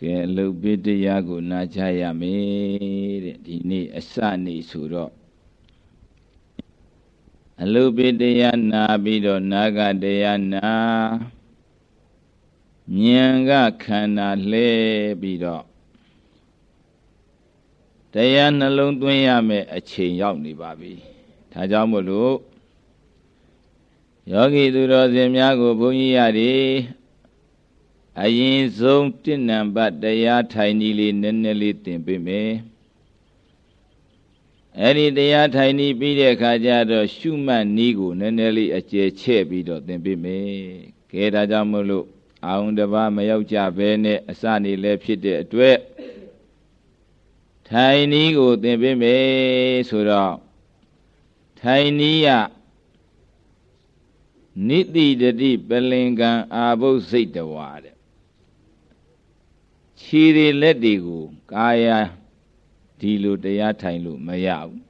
ကဲအလုတ်ပိတရားကိုနာကြရမယ်တဲ့ဒီနေ့အစနေ့ဆိုတော့အလုတ်ပိတရားနာပြီးတော့နာဂတရားနာဉာဏ်ကခန္ဓာလှဲပြီးတော့တရားနှလုံးသွင်းရမယ်အချိန်ရောက်နေပါပြီဒါကြောင့်မို့လို့ယောဂီသူတော်စင်များကိုဘုန်းကြီးရတယ် အရင်ဆုံးတင့်နံပါတ်တရားထိုင်နည်းလေးနည်းနည်းလေးသင်ပေးမယ်အဲ့ဒီတရားထိုင်နည်းပြီးတဲ့အခါကျတော့ရှုမှတ်နည်းကိုနည်းနည်းလေးအကျယ်ချဲ့ပြီးတော့သင်ပေးမယ်ကဲဒါကြောင့်မို့လို့အာုံတပါမရောက်ကြဘဲနဲ့အစနေလဲဖြစ်တဲ့အတွက်ထိုင်နည်းကိုသင်ပေးမယ်ဆိုတော့ထိုင်နည်းရနိတိတတိပလင်ကံအာဘုစိတ်တဝါတဲ့ ခြေတွေလက်တွေကိုကာယဒီလိုတရားထိုင်လို့မရဘူး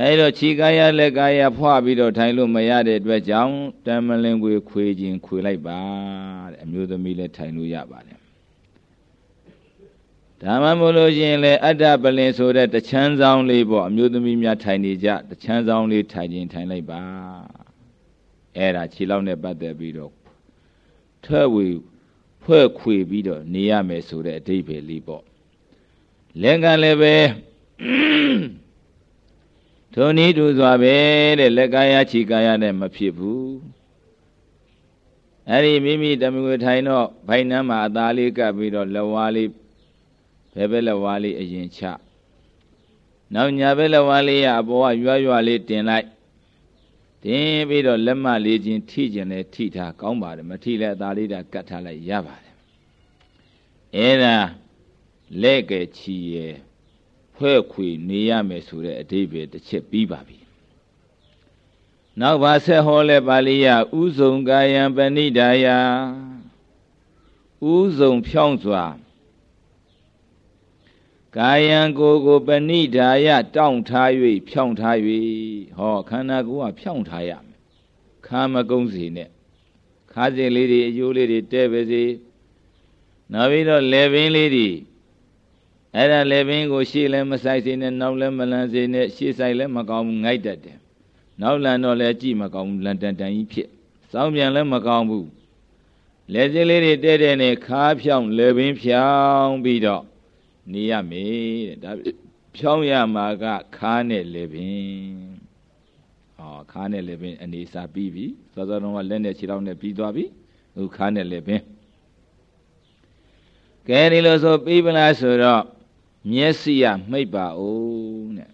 အဲဒါခြေကာယလက်ကာယဖွာပြီးတော့ထိုင်လို့မရတဲ့အတွက်ကြောင့်တမလင်ကိုခွေခြင်းခွေလိုက်ပါတဲ့အမျိုးသမီးလည်းထိုင်လို့ရပါတယ်ဒါမှမဟုတ်လို့ရှိရင်လေအတ္တပလင်ဆိုတဲ့တချမ်းဆောင်လေးပေါ့အမျိုးသမီးများထိုင်နေကြတချမ်းဆောင်လေးထိုင်ခြင်းထိုင်လိုက်ပါအဲ့ဒါခြေလောက်နဲ့ပတ်သက်ပြီးတော့ထွက်ဝေ ဖွဲ့ခွေပြီးတော့နေရမယ်ဆိုတဲ့အဓိပ္ပာယ်လေးပေါ့လက်ကလည်းပဲထိုနည်းတူစွာပဲတဲ့လက်ကာယခြေကာယနဲ့မဖြစ်ဘူးအဲ့ဒီမိမိတမွေထိုင်တော့ဘိုင်နှမ်းမှာအသားလေးကပ်ပြီးတော့လက်ဝါးလေးဘဲဘဲလက်ဝါးလေးအရင်ချနောက်ညာဘဲလက်ဝါးလေးရအပေါ်ကရွရွလေးတင်လိုက် တင်းပြီးတော့လက်မလေးချင်းထိကျင်လဲထိထားကောင်းပါတယ်မထိလဲအသာလေးတာကတ်ထားလိုက်ရပါတယ်အဲ့ဒါလက်ကဲချီရယ်ဖွဲ့ခွေနေရမယ်ဆိုတဲ့အဓိပ္ပာယ်တစ်ချက်ပြီးပါပြီနောက်ပါဆက်ဟောလဲပါဠိယဥဇုံကာယံပဏိဒါယဥဇုံဖြောင်းစွာ ကာယံကိုယ်ကိုပဏိဒါယတောင့်ထား၍ဖြောင်းထား၍ဟောခန္ဓာကိုယ်ကဖြောင်းထားရမယ်ခါမကုန်းစီနဲ့ခါစင်လေးတွေအယိုးလေးတွေတဲပါစေနောက်ပြီးတော့လေပင်လေးတွေအဲ့ဒါလေပင်ကိုရှေ့လည်းမဆိုင်စေနဲ့နောက်လည်းမလန်းစေနဲ့ရှေ့ဆိုင်လည်းမကောင်းဘူးငိုက်တတ်တယ်နောက်လန်တော့လည်းကြည့်မကောင်းဘူးလန်တန်တန်ကြီးဖြစ်စောင်းပြန်လည်းမကောင်းဘူးလေစင်းလေးတွေတဲတဲ့နဲ့ခါဖြောင်းလေပင်ဖြောင်းပြီးတော့ နေရမယ်တဲ့ဒါဖြောင်းရမှာကခါနဲ့လေပင်ဟောခါနဲ့လေပင်အနေစာပြီးပြီစောစောတော့လက်နဲ့ခြေထောက်နဲ့ပြီးသွားပြီအခုခါနဲ့လေပင်ကဲဒီလိုဆိုပြီးပလားဆိုတော့မျက်စိရမှိတ်ပါဦးတဲ့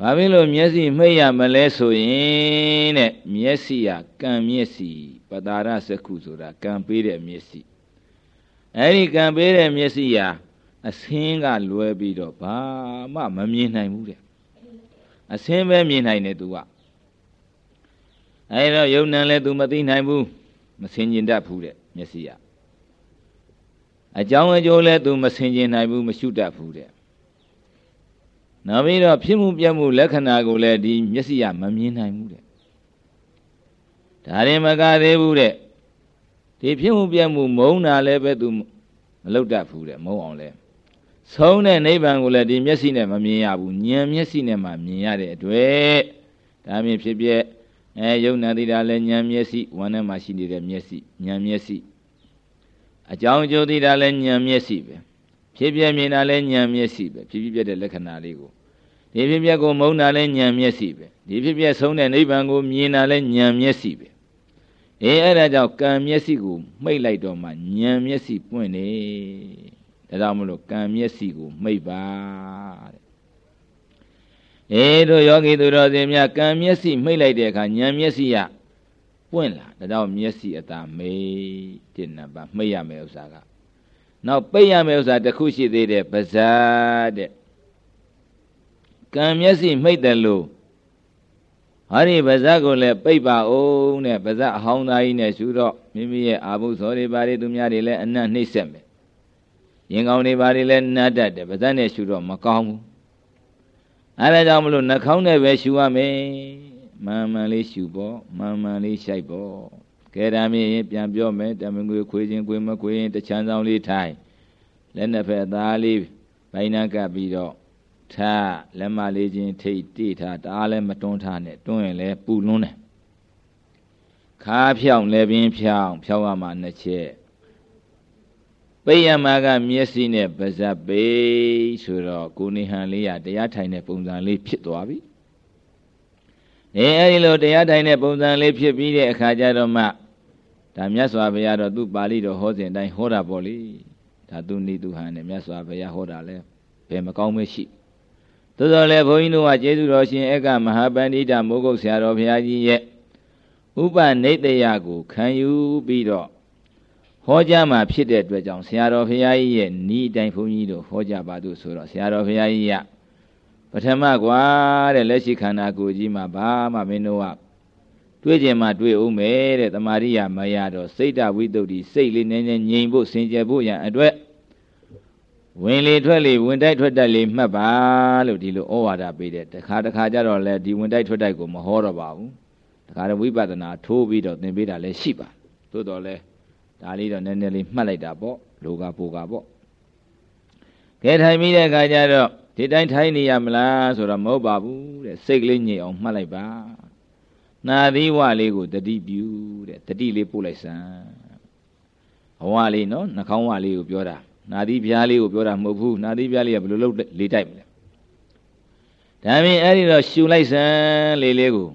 ဘာဖြစ်လို့မျက်စိမှိတ်ရမလဲဆိုရင်တဲ့မျက်စိရကံမျက်စိပတာရစကုဆိုတာကံပေးတဲ့မျက်စိအဲ့ဒီကံပေးတဲ့မျက်စိရာ အစင်းကလွဲပြီးတော့ဘာမှမမြင်နိုင်ဘူးတဲ့အစင်းပဲမြင်နိုင်တယ်သူကအဲဒါယုံနံလဲသူမသိနိုင်ဘူးမစင်ကျင်တတ်ဘူးတဲ့မျက်စိကအကြောင်းအကျိုးလဲသူမစင်ကျင်နိုင်ဘူးမရှုတတ်ဘူးတဲ့နောက်ပြီးတော့ဖြစ်မှုပြမှုလက္ခဏာကိုလည်းဒီမျက်စိကမမြင်နိုင်ဘူးတဲ့ဒါရင်မကသေးဘူးတဲ့ဒီဖြစ်မှုပြမှုမုန်းတာလည်းပဲသူမလုပ်တတ်ဘူးတဲ့မုန်းအောင်လဲ ဆုံးတဲ့နိဗ္ဗာန်ကိုလည်းဒီမျက်စိနဲ့မမြင်ရဘူးဉာဏ်မျက်စိနဲ့မှမြင်ရတဲ့အတွက်ဒါမြင်ဖြစ်ပြအဲယုံနာတိတာလည်းဉာဏ်မျက်စိဝမ်းထဲမှာရှိနေတဲ့မျက်စိဉာဏ်မျက်စိအကြောင်းအကျိုးသိတာလည်းဉာဏ်မျက်စိပဲဖြစ်ပြမြင်တာလည်းဉာဏ်မျက်စိပဲဖြစ်ဖြစ်ပြတဲ့လက္ခဏာလေးကိုဒီဖြစ်ပြကိုမုန်းတာလည်းဉာဏ်မျက်စိပဲဒီဖြစ်ပြဆုံးတဲ့နိဗ္ဗာန်ကိုမြင်တာလည်းဉာဏ်မျက်စိပဲအေးအဲ့ဒါကြောင့်ကံမျက်စိကိုမှိတ်လိုက်တော့မှဉာဏ်မျက်စိပွင့်နေ ဒါကြောင့်မလို့ကံမျက်စိကိုမှိတ်ပါတဲ့အေးတို့ယောဂီသူတော်စင်များကံမျက်စိမှိတ်လိုက်တဲ့အခါဉာဏ်မျက်စိကပွင့်လာဒါကြောင့်မျက်စိအသာမေးတဲ့နံပါတ်မှိတ်ရမယ်ဥစ္စာကနောက်ပိတ်ရမယ်ဥစ္စာတစ်ခုရှိသေးတယ်ပါဇာတဲ့ကံမျက်စိမှိတ်တယ်လို့ဟာဒီပါဇက်ကိုလည်းပိတ်ပါအောင်တဲ့ပါဇက်အဟောင်းသားကြီးနဲ့ရှုတော့မိမိရဲ့အာဘုသောတွေဘာတွေသူများတွေလည်းအနတ်နှိမ့်ဆက်မယ် ရင်ကောင်းတွေဘာတွေလည်းနတ်တတ်တယ်ပါဇက်နဲ့ရှုတော့မကောင်းဘူးအဲဒါကြောင့်မလို့နှာခေါင်းနဲ့ပဲရှုရမယ်မှန်မှန်လေးရှုပေါ့မှန်မှန်လေးရှိုက်ပေါ့ကဲဒါမြင်ပြန်ပြောမယ်တမင်ငွေခွေချင်းခွေမခွေရင်တချမ်းဆောင်လေးထိုင်လက်နှစ်ဖက်သားလေးဘိုင်းနာကပ်ပြီးတော့ထားလက်မလေးချင်းထိတ်တိထားတအားလည်းမတွန်းထားနဲ့တွန်းရင်လည်းပူလွန်းတယ်ခါဖြောင်းလည်းပြင်းဖြောင်းဖြောင်းရမှာနှစ်ချက် ပိယမကမျက်စိနဲ့ပါဇက်ပိဆိုတော့ကိုနေဟန်လေးရတရားထိုင်တဲ့ပုံစံလေးဖြစ်သွားပြီအဲအဲဒီလိုတရားထိုင်တဲ့ပုံစံလေးဖြစ်ပြီးတဲ့အခါကျတော့မှဒါမြတ်စွာဘုရားတော့သူပါဠိတော်ဟောစဉ်အတိုင်းဟောတာပေါ့လေဒါသူနိသူဟန်နဲ့မြတ်စွာဘုရားဟောတာလဲဘယ်မကောင်းမရှိသို့တော်လည်းဘုန်းကြီးတို့ကကျေးဇူးတော်ရှင်အက္ကမဟာပန္တိတာမိုးကုတ်ဆရာတော်ဘုရားကြီးရဲ့ဥပနိတယကိုခံယူပြီးတော့ ဟောကြားမှာဖြစ်တဲ့အတွက်ကြောင့်ဆရာတော်ဘုရားကြီးရဲ့ဤအတိုင်းဘုန်းကြီးတို့ဟောကြားပါသူဆိုတော့ဆရာတော်ဘုရားကြီးကပထမကွာတဲ့လက်ရှိခန္ဓာကိုယ်ကြီးမှာဘာမှမင်းတို့ကတွေးကြင်မှတွေးဦးမယ်တဲ့တမာရိယာမရတော့စိတ်တဝိတုဒ္ဓိစိတ်လေးနည်းနည်းငြိမ်ဖို့စင်ကြယ်ဖို့ရန်အတွက်ဝင်လေထွက်လေဝင်တိုက်ထွက်တိုက်လေမှတ်ပါလို့ဒီလိုဩဝါဒပေးတယ်တခါတခါကျတော့လဲဒီဝင်တိုက်ထွက်တိုက်ကိုမဟောတော့ပါဘူးတခါတော့ဝိပဿနာထိုးပြီးတော့သင်ပေးတာလည်းရှိပါသို့တော်လဲ ဒါလေးတော့နည်းနည်းလေးမှတ်လိုက်တာပေါ့လောကပိုကပေါ့ကဲထိုင်ပြီးတဲ့အခါကျတော့ဒီတိုင်းထိုင်နေရမလားဆိုတော့မဟုတ်ပါဘူးတဲ့စိတ်ကလေးညစ်အောင်မှတ်လိုက်ပါနာသီဝလေးကိုတတိပြုတဲ့တတိလေးပို့လိုက်စမ်းအဝလေးနော်နှာခေါင်းဝလေးကိုပြောတာနာသီပြားလေးကိုပြောတာမဟုတ်ဘူးနာသီပြားလေးကဘယ်လိုလုပ်လေးတိုက်မလဲဒါပြင်အဲ့ဒီတော့ရှူလိုက်စမ်းလေးလေးကို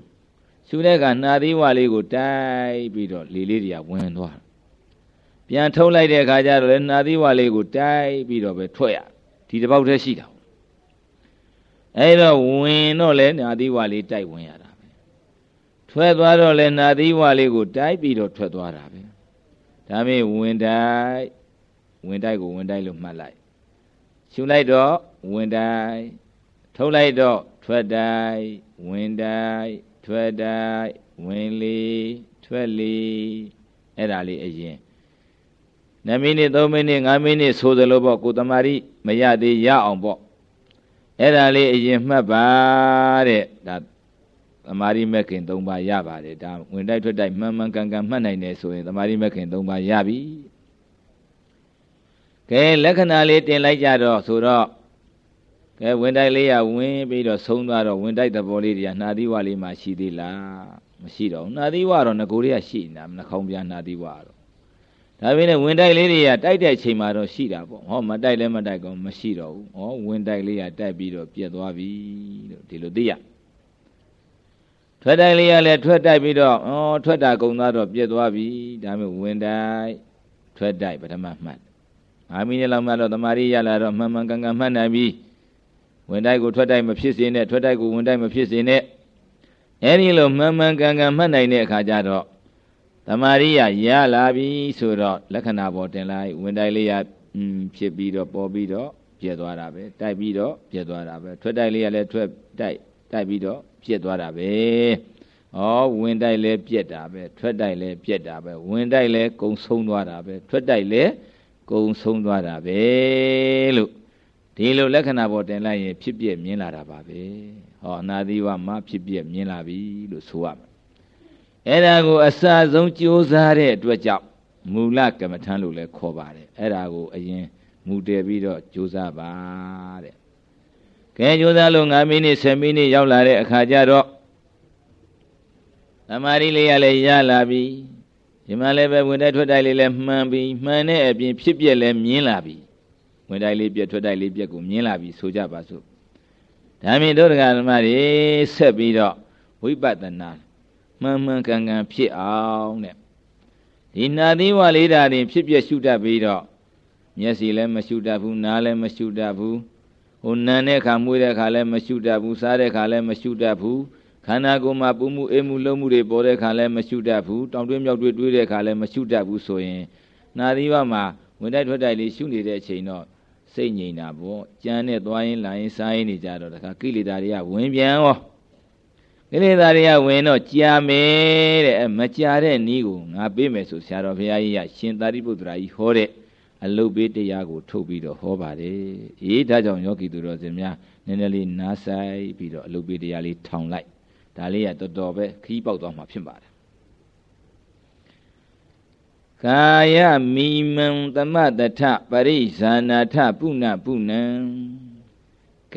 ရှူတဲ့ကနာသီဝလေးကိုတိုက်ပြီးတော့လေးလေးတွေကဝင်သွား ပြန်ထုတ်လိုက်တဲ့အခါကျတော့လေနာသီဝလေးကိုတိုက်ပြီးတော့ပဲထွက်ရဒီတစ်ပေါက်တည်းရှိတာအဲ့တော့ဝင်တော့လဲနာသီဝလေးတိုက်ဝင်ရတာပဲထွက်သွားတော့လဲနာသီဝလေးကိုတိုက်ပြီးတော့ထွက်သွားတာပဲဒါမေဝင်တိုက်ဝင်တိုက်ကိုဝင်တိုက်လို့မှတ်လိုက်ရှုလိုက်တော့ဝင်တိုက်ထုတ်လိုက်တော့ထွက်တိုက်ဝင်တိုက်ထွက်တိုက်ဝင်လေထွက်လေအဲ့ဒါလေးအရင် 2မိနစ်3မိနစ်5မိနစ်ဆိုသလိုပေါ့ကိုတမာရီမရသေးရအောင်ပေါ့အဲ့ဒါလေးအရင်မှတ်ပါတဲ့ဒါသမာဓိမက်ခင်၃ပါးရပါတယ်ဒါဝင်တိုက်ထွက်တိုက်မှန်မှန်ကန်ကန်မှတ်နိုင်တယ်ဆိုရင်သမာဓိမက်ခင်၃ပါးရပြီကဲလက္ခဏာလေးတင်လိုက်ကြတော့ဆိုတော့ကဲဝင်တိုက်လေးရဝင်ပြီးတော့ဆုံးသွားတော့ဝင်တိုက်သဘောလေးတွေကနှာသီးဝလေးမှရှိသေးလားမရှိတော့ဘူးနှာသီးဝတော့ငကိုတွေကရှိနေတာနှာခေါင်းပြနှာသီးဝတော့ ဒါပေမဲ့ဝင်တိုက်လေးတွေကတိုက်တဲ့အချိန်မှာတော့ရှိတာပေါ့ဟောမတိုက်လည်းမတိုက်ကောမရှိတော့ဘူးဟောဝင်တိုက်လေးကတိုက်ပြီးတော့ပြက်သွားပြီလို့ဒီလိုသိရထွက်တိုက်လေးကလည်းထွက်တိုက်ပြီးတော့ဩထွက်တာကုံသွားတော့ပြက်သွားပြီဒါပေမဲ့ဝင်တိုက်ထွက်တိုက်ပထမမှတ်5မိနစ်လောက်မှတော့တမာရီရလာတော့မှန်မှန်ကန်ကန်မှတ်နိုင်ပြီဝင်တိုက်ကိုထွက်တိုက်မဖြစ်စေနဲ့ထွက်တိုက်ကိုဝင်တိုက်မဖြစ်စေနဲ့အဲဒီလိုမှန်မှန်ကန်ကန်မှတ်နိုင်တဲ့အခါကျတော့ တမာရိယရလာပြီဆိုတော့လက္ခဏာပေါ်တင်လိုက်ဝင်တိုက်လေးရဖြစ်ပြီးတော့ပေါ်ပြီးတော့ပြက်သွားတာပဲတိုက်ပြီးတော့ပြက်သွားတာပဲထွက်တိုက်လေးရလည်းထွက်တိုက်တိုက်ပြီးတော့ပြက်သွားတာပဲဩဝင်တိုက်လည်းပြက်တာပဲထွက်တိုက်လည်းပြက်တာပဲဝင်တိုက်လည်းကုံဆုံးသွားတာပဲထွက်တိုက်လည်းကုံဆုံးသွားတာပဲလို့ဒီလိုလက္ခဏာပေါ်တင်လိုက်ရင်ဖြစ်ပြမြင်လာတာပါပဲဟောအနာသီဝမှာဖြစ်ပြမြင်လာပြီလို့ဆိုရမယ် အဲ့ဒါကိုအစဆုံးကြိုးစားတဲ့အတွက်ကြောင့်မူလကမ္မထံလို့လည်းခေါ်ပါတယ်အဲ့ဒါကိုအရင်မူတည်ပြီးတော့ကြိုးစားပါတဲ့ကဲကြိုးစားလို့9မိနစ်10မိနစ်ရောက်လာတဲ့အခါကျတော့သမာဓိလေးရလည်းရလာပြီဒီမှာလည်းပဲဝင်တဲ့ထွက်တိုက်လေးလည်းမှန်ပြီမှန်တဲ့အပြင်ဖြစ်ပြက်လည်းမြင်လာပြီဝင်တိုက်လေးပြက်ထွက်တိုက်လေးပြက်ကိုမြင်လာပြီဆိုကြပါစို့ဒါမြင်တို့တရားဓမ္မတွေဆက်ပြီးတော့ဝိပဿနာ မှန်မှန်ကန်ကန်ဖြစ်အောင်တဲ့ဒီနာသီဝလေးဓာတ်တွေဖြစ်ပြရှုတတ်ပြီးတော့မျက်စိလည်းမရှုတတ်ဘူးနားလည်းမရှုတတ်ဘူးဟိုနံတဲ့ခါမွေးတဲ့ခါလည်းမရှုတတ်ဘူးစားတဲ့ခါလည်းမရှုတတ်ဘူးခန္ဓာကိုယ်မှာပူမှုအေးမှုလုံးမှုတွေပေါ်တဲ့ခါလည်းမရှုတတ်ဘူးတောင်တွင်းမြောက်တွင်းတွေးတဲ့ခါလည်းမရှုတတ်ဘူးဆိုရင်နာသီဝမှာဝင်တိုက်ထွက်တိုက်လေးရှုနေတဲ့အချိန်တော့စိတ်ငြိမ်တာပေါ့ကြမ်းနဲ့သွားရင်လာရင်စားရင်နေကြတော့တခါကိလေသာတွေကဝင်ပြန်ရော ကိလေသာတွေကဝင်တော့ကြာမယ်တဲ့မကြာတဲ့နီးကိုငါပေးမယ်ဆိုဆရာတော်ဘုရားကြီးကရှင်သာရိပုတ္တရာကြီးဟောတဲ့အလုတ်ပေးတရားကိုထုတ်ပြီးတော့ဟောပါတယ်အေးဒါကြောင့်ယောဂီသူတော်စင်များနည်းနည်းလေးနားဆိုင်ပြီးတော့အလုတ်ပေးတရားလေးထောင်လိုက်ဒါလေးကတော်တော်ပဲခီးပေါက်သွားမှာဖြစ်ပါတယ်ကာယမိမံသမတထပရိဇာနာထပုဏ္ဏပုဏ္ဏံ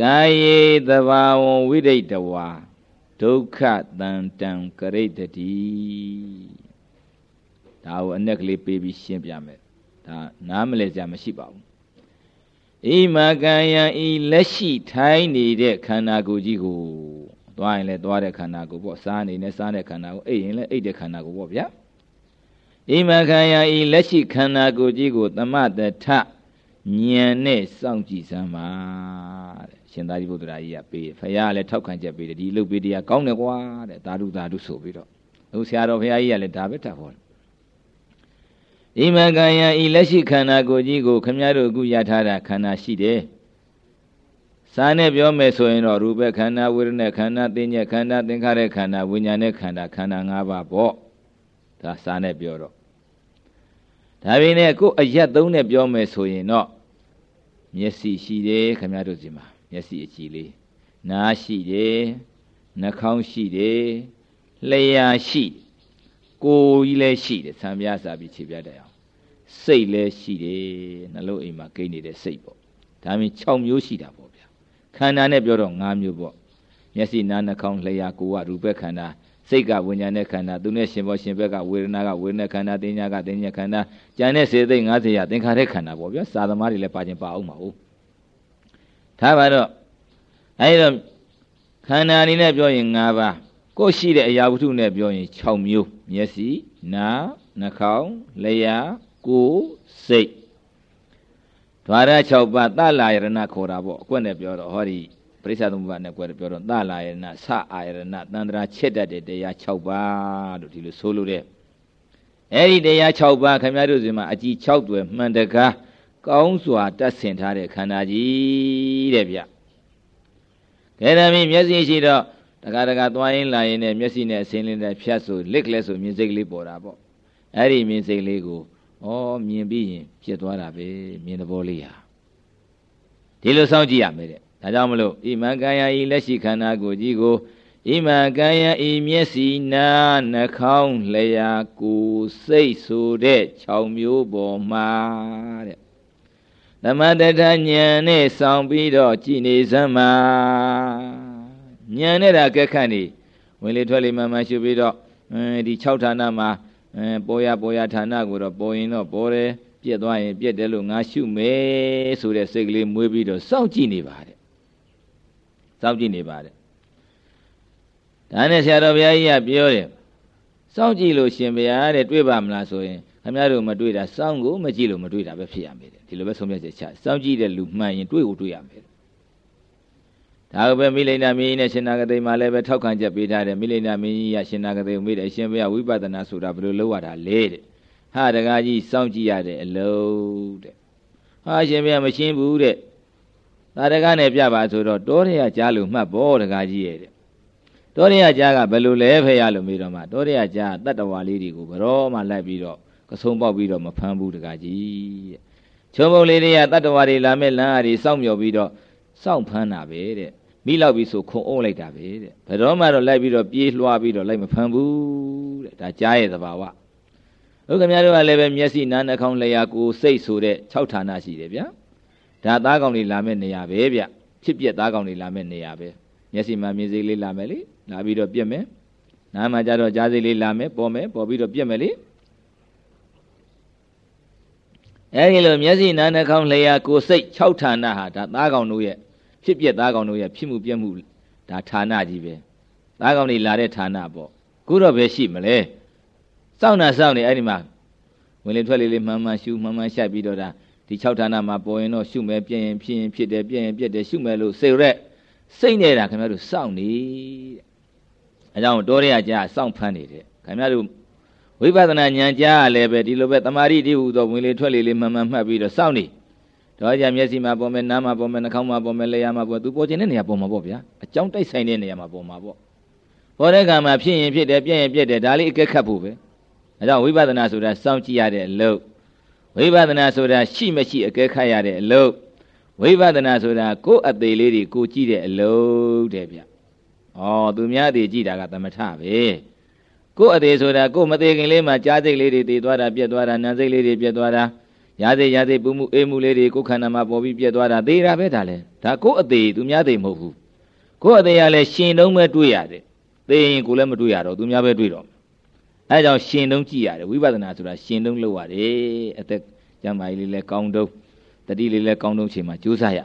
ကာယေသဘာဝံဝိရိတဝါ ဒုက္ခတန်တံကရိတတိဒါကိုအ내ကလေးပေးပြီးရှင်းပြမယ်ဒါနားမလဲကြမရှိပါဘူးဣမကံယံဤလက်ရှိထိုင်းနေတဲ့ခန္ဓာကိုယ်ကြီးကိုသွားရင်လည်းသွားတဲ့ခန္ဓာကိုယ်ပေါ့စားနေနဲ့စားတဲ့ခန္ဓာကိုအိပ်ရင်လည်းအိပ်တဲ့ခန္ဓာကိုယ်ပေါ့ဗျာဣမကံယံဤလက်ရှိခန္ဓာကိုယ်ကြီးကိုသမတထ ဉာဏ်နဲ့စောင့်ကြည့်စမ်းပါတဲ့ရှင်သာရိပုတ္တရာကြီးကပေးဖရာကလည်းထောက်ခံချက်ပေးတယ်ဒီလုတ်ပေးတရားကောင်းတယ်ကွာတဲ့သာဓုသာဓုဆိုပြီးတော့အခုဆရာတော်ဖရာကြီးကလည်းဒါပဲထပ်ဟောတယ်ဣမကံယံဤလက်ရှိခန္ဓာကိုယ်ကြီးကိုခမည်းတော်အခုရထားတာခန္ဓာရှိတယ်စာနဲ့ပြောမယ်ဆိုရင်တော့ရူပခန္ဓာဝေဒနာခန္ဓာသင်ညက်ခန္ဓာသင်္ခါရခန္ဓာဝိညာဉ်နဲ့ခန္ဓာခန္ဓာ၅ပါးပေါ့ဒါစာနဲ့ပြောတော့ ဒါပေမဲ့ကိုယ်အရက်သုံးနဲ့ပြောမယ်ဆိုရင်တော့မျက်စိရှိတယ်ခမည်းတော်စီမှာမျက်စိအကြည့်လေးနားရှိတယ်နှာခေါင်းရှိတယ်လျှာရှိကိုယ်ကြီးလည်းရှိတယ်ဆံပြားစာပြီးခြေပြတဲ့အောင်စိတ်လည်းရှိတယ်နှလုံးအိမ်မှာကိန်းနေတဲ့စိတ်ပေါ့ဒါမြင်6မျိုးရှိတာပေါ့ဗျာခန္ဓာနဲ့ပြောတော့5မျိုးပေါ့မျက်စိနားနှာခေါင်းလျှာကိုယ်ကရူပခန္ဓာ စိတ်ကဝိညာဉ်နဲ့ခန္ဓာသူနဲ့ရှင်ဘောရှင်ဘက်ကဝေဒနာကဝေဒနာခန္ဓာတင်ညာကတင်ညာခန္ဓာကြံတဲ့စေသိ50ရာသင်္ခါရခန္ဓာပေါ့ဗျာစာသမားတွေလည်းပါခြင်းပါအောင်ပါဦးထားပါတော့အဲဒီတော့ခန္ဓာအနေနဲ့ပြောရင်၅ပါးကိုယ်ရှိတဲ့အရာဝတ္ထုနဲ့ပြောရင်6မျိုးမျက်စိနားနှာခေါင်းလျှာကိုယ်စိတ်ဓဝရ6ပါးသလာယရဏခေါ်တာပေါ့အကွက်နဲ့ပြောတော့ဟောဒီ ပရိစ္ဆသမုပ္ပါနဲ့ကွက်ပြောတော့သလာယရဏဆအာယရဏတန္တရာချက်တတ်တဲ့တရား6ပါးလို့ဒီလိုဆိုလို့တဲ့အဲ့ဒီတရား6ပါးခင်ဗျားတို့စီမှာအကြည်6တွယ်မှန်တကားကောင်းစွာတတ်ဆင်ထားတဲ့ခန္ဓာကြီးတဲ့ဗျကဲဒါမင်းမျက်စိရှိတော့တခါတခါသွားရင်လာရင်နဲ့မျက်စိနဲ့အစင်းလေးနဲ့ဖြတ်ဆိုလစ်ကလေးဆိုမြင်စိတ်ကလေးပေါ်တာပေါ့အဲ့ဒီမြင်စိတ်လေးကိုဩမြင်ပြီးရင်ဖြစ်သွားတာပဲမြင်သဘောလေးဟာဒီလိုစောင့်ကြည့်ရမယ်တဲ့ ဒါကြောင့်မလို့ဣမံကာယဤလက်ရှိခန္ဓာကိုယ်ကြီးကိုဣမံကာယဤမျက်စိနာနှာခေါင်းလျှာကိုယ်စိတ်ဆိုတဲ့6မျိုးပေါ်မှာတဲ့သမတထဉာဏ်နဲ့ဆောင်ပြီးတော့ကြည်နေစမ်းမှာဉာဏ်နဲ့တာကက်ခတ်နေဝင်လေထွက်လေမှန်မှန်ရှုပြီးတော့ဒီ6ဌာနမှာပေါ်ရပေါ်ရဌာနကိုတော့ပေါ်ရင်တော့ပေါ်တယ်ပြက်သွားရင်ပြက်တယ်လို့ငါရှုမယ်ဆိုတဲ့စိတ်ကလေးမွေးပြီးတော့စောင့်ကြည့်နေပါတယ် စောင့်ကြည့်နေပါတယ်ဒါနဲ့ဆရာတော်ဘုရားကြီးကပြောတယ်စောင့်ကြည့်လို့ရှင်ဘုရားတဲ့တွေ့ပါမလားဆိုရင်ခင်ဗျားတို့မတွေ့တာစောင့်ကိုမကြည့်လို့မတွေ့တာပဲဖြစ်ရမယ်တဲ့ဒီလိုပဲဆုံးဖြတ်ချက်ချစောင့်ကြည့်တဲ့လူမှန်ရင်တွေ့ကိုတွေ့ရမယ်ဒါကပဲမိလိန်နာမင်းကြီးနဲ့ရှင်နာဂတိမှာလည်းပဲထောက်ခံချက်ပေးထားတယ်မိလိန်နာမင်းကြီးကရှင်နာဂတိကိုမိတယ်ရှင်ဘုရားဝိပဿနာဆိုတာဘယ်လိုလုပ်ရတာလဲတဲ့ဟာတကားကြီးစောင့်ကြည့်ရတဲ့အလုံးတဲ့ဟာရှင်ဘုရားမရှင်းဘူးတဲ့ သာတကားနဲ့ပြပါဆိုတော့တောရရကြားလို့မှတ်ဖို့တကားကြီးရဲ့တဲ့တောရရကြားကဘယ်လိုလဲဖရလို့မေးတော့မှတောရရကြားတတ္တဝါလေးတွေကိုဘရောမှလိုက်ပြီးတော့ကဆုံပေါက်ပြီးတော့မဖမ်းဘူးတကားကြီးတဲ့ချုံပုံလေးတွေကတတ္တဝါတွေလာမဲ့လမ်းအရီစောင့်မျှော်ပြီးတော့စောင့်ဖမ်းတာပဲတဲ့မိလောက်ပြီဆိုခုံအုပ်လိုက်တာပဲတဲ့ဘယ်တော့မှတော့လိုက်ပြီးတော့ပြေးလွှားပြီးတော့လိုက်မဖမ်းဘူးတဲ့ဒါကြားရဲ့သဘာဝဥက္ကမတို့ကလည်းပဲမျက်စိနားနှာခေါင်းလျှာကိုယ်စိတ်ဆိုတဲ့6ဌာနရှိတယ်ဗျာ ဒါသားကောင်တွေလာမဲ့နေရာပဲဗျဖြစ်ပြက်သားကောင်တွေလာမဲ့နေရာပဲမျက်စိမှာမြင်စိတ်လေးလာမယ်လေလာပြီးတော့ပြက်မယ်နားမှာကြတော့ကြားစိတ်လေးလာမယ်ပေါ်မယ်ပေါ်ပြီးတော့ပြက်မယ်လေအဲဒီလိုမျက်စိနားနှာခေါင်းလျှာကိုယ်စိတ်6ဌာနဟာဒါသားကောင်တို့ရဲ့ဖြစ်ပြက်သားကောင်တို့ရဲ့ဖြစ်မှုပြက်မှုဒါဌာနကြီးပဲသားကောင်တွေလာတဲ့ဌာနပေါ့ခုတော့ပဲရှိမလဲစောင့်နာစောင့်နေအဲ့ဒီမှာဝင်လေထွက်လေလေးမှန်မှန်ရှုမှန်မှန်ရှိုက်ပြီးတော့ဒါ ဒီ6ဌာနမှာပေါ်ရင်တော့ရှုမယ်ပြည့်ရင်ဖြစ်ရင်ဖြစ်တယ်ပြည့်ရင်ပြည့်တယ်ရှုမယ်လို့စိတ်ရက်စိတ်နေတာခင်ဗျားတို့စောင့်နေတဲ့အဲကြောင့်တောရရကြာစောင့်ဖမ်းနေတဲ့ခင်ဗျားတို့ဝိပဿနာဉာဏ်ကြားရလည်းပဲဒီလိုပဲတမာရီတိဟုသောဝင်လေထွက်လေလေးမှန်မှန်မှတ်ပြီးတော့စောင့်နေတော့ကြမျက်စိမှာပေါ်မယ်နားမှာပေါ်မယ်နှာခေါင်းမှာပေါ်မယ်လျှာမှာပေါ်သူပေါ်ခြင်းတဲ့နေရာပေါ်မှာပေါ့ဗျာအကြောင်းတိုက်ဆိုင်တဲ့နေရာမှာပေါ်မှာပေါ့ပေါ်တဲ့ကံမှာဖြစ်ရင်ဖြစ်တယ်ပြည့်ရင်ပြည့်တယ်ဒါလေးအကဲခတ်ဖို့ပဲအဲကြောင့်ဝိပဿနာဆိုတာစောင့်ကြည့်ရတဲ့အလုပ် ဝိပဿနာဆိုတာရှိမရှိအကဲခတ်ရတဲ့အလုပ်ဝိပဿနာဆိုတာကိုယ်အသေးလေးတွေကိုကြည့်တဲ့အလုပ်တဲ့ဗျဩသူများတွေကြည့်တာကသမထပဲကိုယ်အသေးဆိုတာကိုယ်မသေးခင်လေးမှာကြားစိတ်လေးတွေတည်သွားတာပြက်သွားတာနာစိတ်လေးတွေပြက်သွားတာရာစိတ်ရာစိတ်ပူမှုအေးမှုလေးတွေကိုယ်ခန္ဓာမှာပေါ်ပြီးပြက်သွားတာသေတာပဲဒါလဲဒါကိုယ်အသေးသူများသေးမဟုတ်ဘူးကိုယ်အသေးရလဲရှင်တုံးပဲတွေ့ရတယ်သေရင်ကိုယ်လည်းမတွေ့ရတော့သူများပဲတွေ့တော့ အဲကြောင့်ရှင်တုံးကြည့်ရတယ်ဝိပဿနာဆိုတာရှင်တုံးလုပ်ရတယ်အသက်ကျမ်းမာရေးလေးလဲကောင်းတုံးတတိလေးလဲကောင်းတုံးချိန်မှာကြိုးစားရ